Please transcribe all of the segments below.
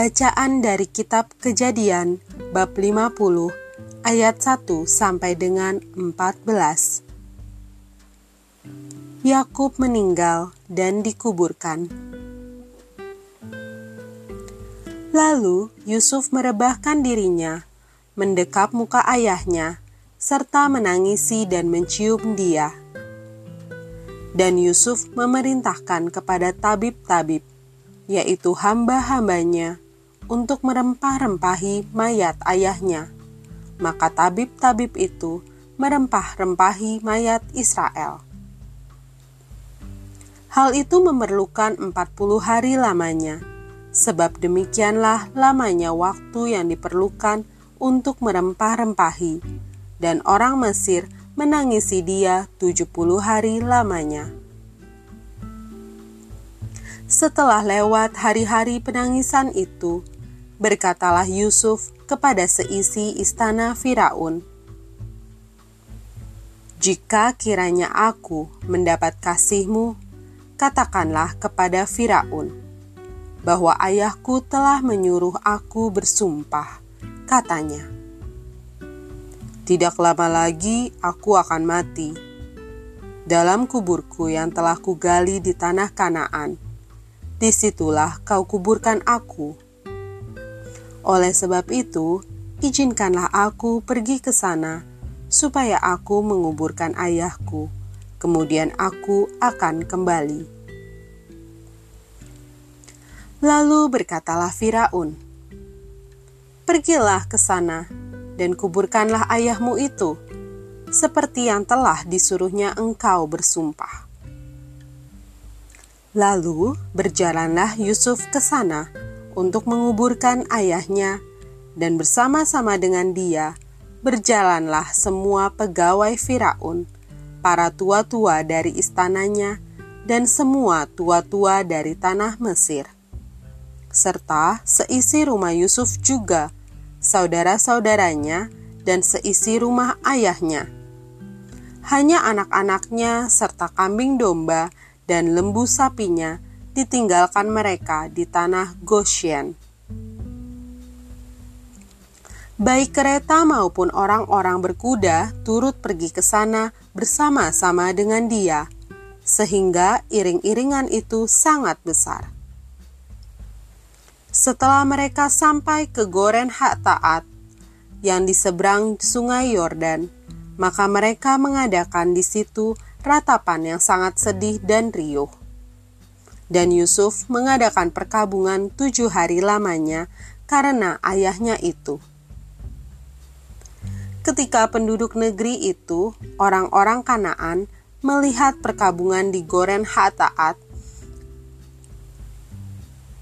Bacaan dari kitab Kejadian bab 50 ayat 1 sampai dengan 14. Yakub meninggal dan dikuburkan. Lalu Yusuf merebahkan dirinya, mendekap muka ayahnya, serta menangisi dan mencium dia. Dan Yusuf memerintahkan kepada tabib-tabib yaitu hamba-hambanya, untuk merempah-rempahi mayat ayahnya. Maka tabib-tabib itu merempah-rempahi mayat Israel. Hal itu memerlukan 40 hari lamanya, sebab demikianlah lamanya waktu yang diperlukan untuk merempah-rempahi, dan orang Mesir menangisi dia 70 hari lamanya. Setelah lewat hari-hari penangisan itu, berkatalah Yusuf kepada seisi istana Firaun, "Jika kiranya aku mendapat kasihmu, katakanlah kepada Firaun bahwa ayahku telah menyuruh aku bersumpah," katanya. "Tidak lama lagi aku akan mati." dalam kuburku yang telah kugali di tanah Kanaan di situlah kau kuburkan aku. Oleh sebab itu, izinkanlah aku pergi ke sana, supaya aku menguburkan ayahku, kemudian aku akan kembali. Lalu berkatalah Firaun, "Pergilah ke sana dan kuburkanlah ayahmu itu, seperti yang telah disuruhnya engkau bersumpah." Lalu berjalanlah Yusuf ke sana untuk menguburkan ayahnya, dan bersama-sama dengan dia berjalanlah semua pegawai Firaun, para tua-tua dari istananya, dan semua tua-tua dari tanah Mesir, serta seisi rumah Yusuf juga, saudara-saudaranya, dan seisi rumah ayahnya. Hanya anak-anaknya serta kambing domba dan lembu sapinya ditinggalkan mereka di tanah Goshen. Baik kereta maupun orang-orang berkuda turut pergi ke sana bersama-sama dengan dia, sehingga iring-iringan itu sangat besar. Setelah mereka sampai ke Goren Hak Taat yang di seberang sungai Yordan, maka mereka mengadakan di situ ratapan yang sangat sedih dan riuh. Dan Yusuf mengadakan perkabungan tujuh hari lamanya karena ayahnya itu. Ketika penduduk negeri itu, orang-orang Kanaan, melihat perkabungan di Goren Hataat,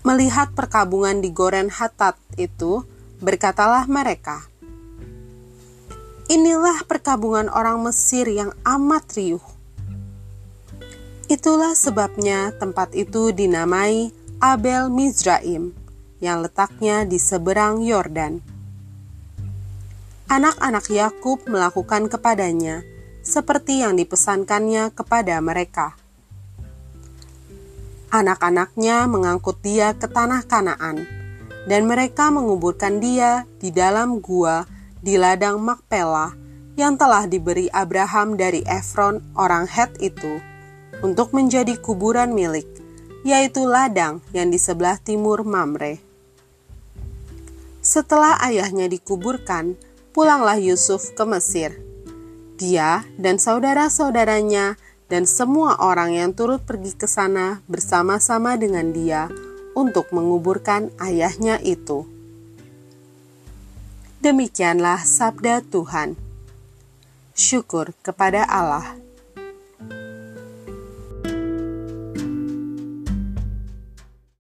melihat perkabungan di Goren Hatat itu, berkatalah mereka, Inilah perkabungan orang Mesir yang amat riuh Itulah sebabnya tempat itu dinamai Abel Mizraim, yang letaknya di seberang Yordan. Anak-anak Yakub melakukan kepadanya seperti yang dipesankannya kepada mereka. Anak-anaknya mengangkut dia ke tanah Kanaan, dan mereka menguburkan dia di dalam gua di ladang Makpela yang telah diberi Abraham dari Efron orang Het itu untuk menjadi kuburan milik, yaitu ladang yang di sebelah timur Mamre. Setelah ayahnya dikuburkan, pulanglah Yusuf ke Mesir. Dia dan saudara-saudaranya dan semua orang yang turut pergi ke sana bersama-sama dengan dia untuk menguburkan ayahnya itu. Demikianlah sabda Tuhan. Syukur kepada Allah.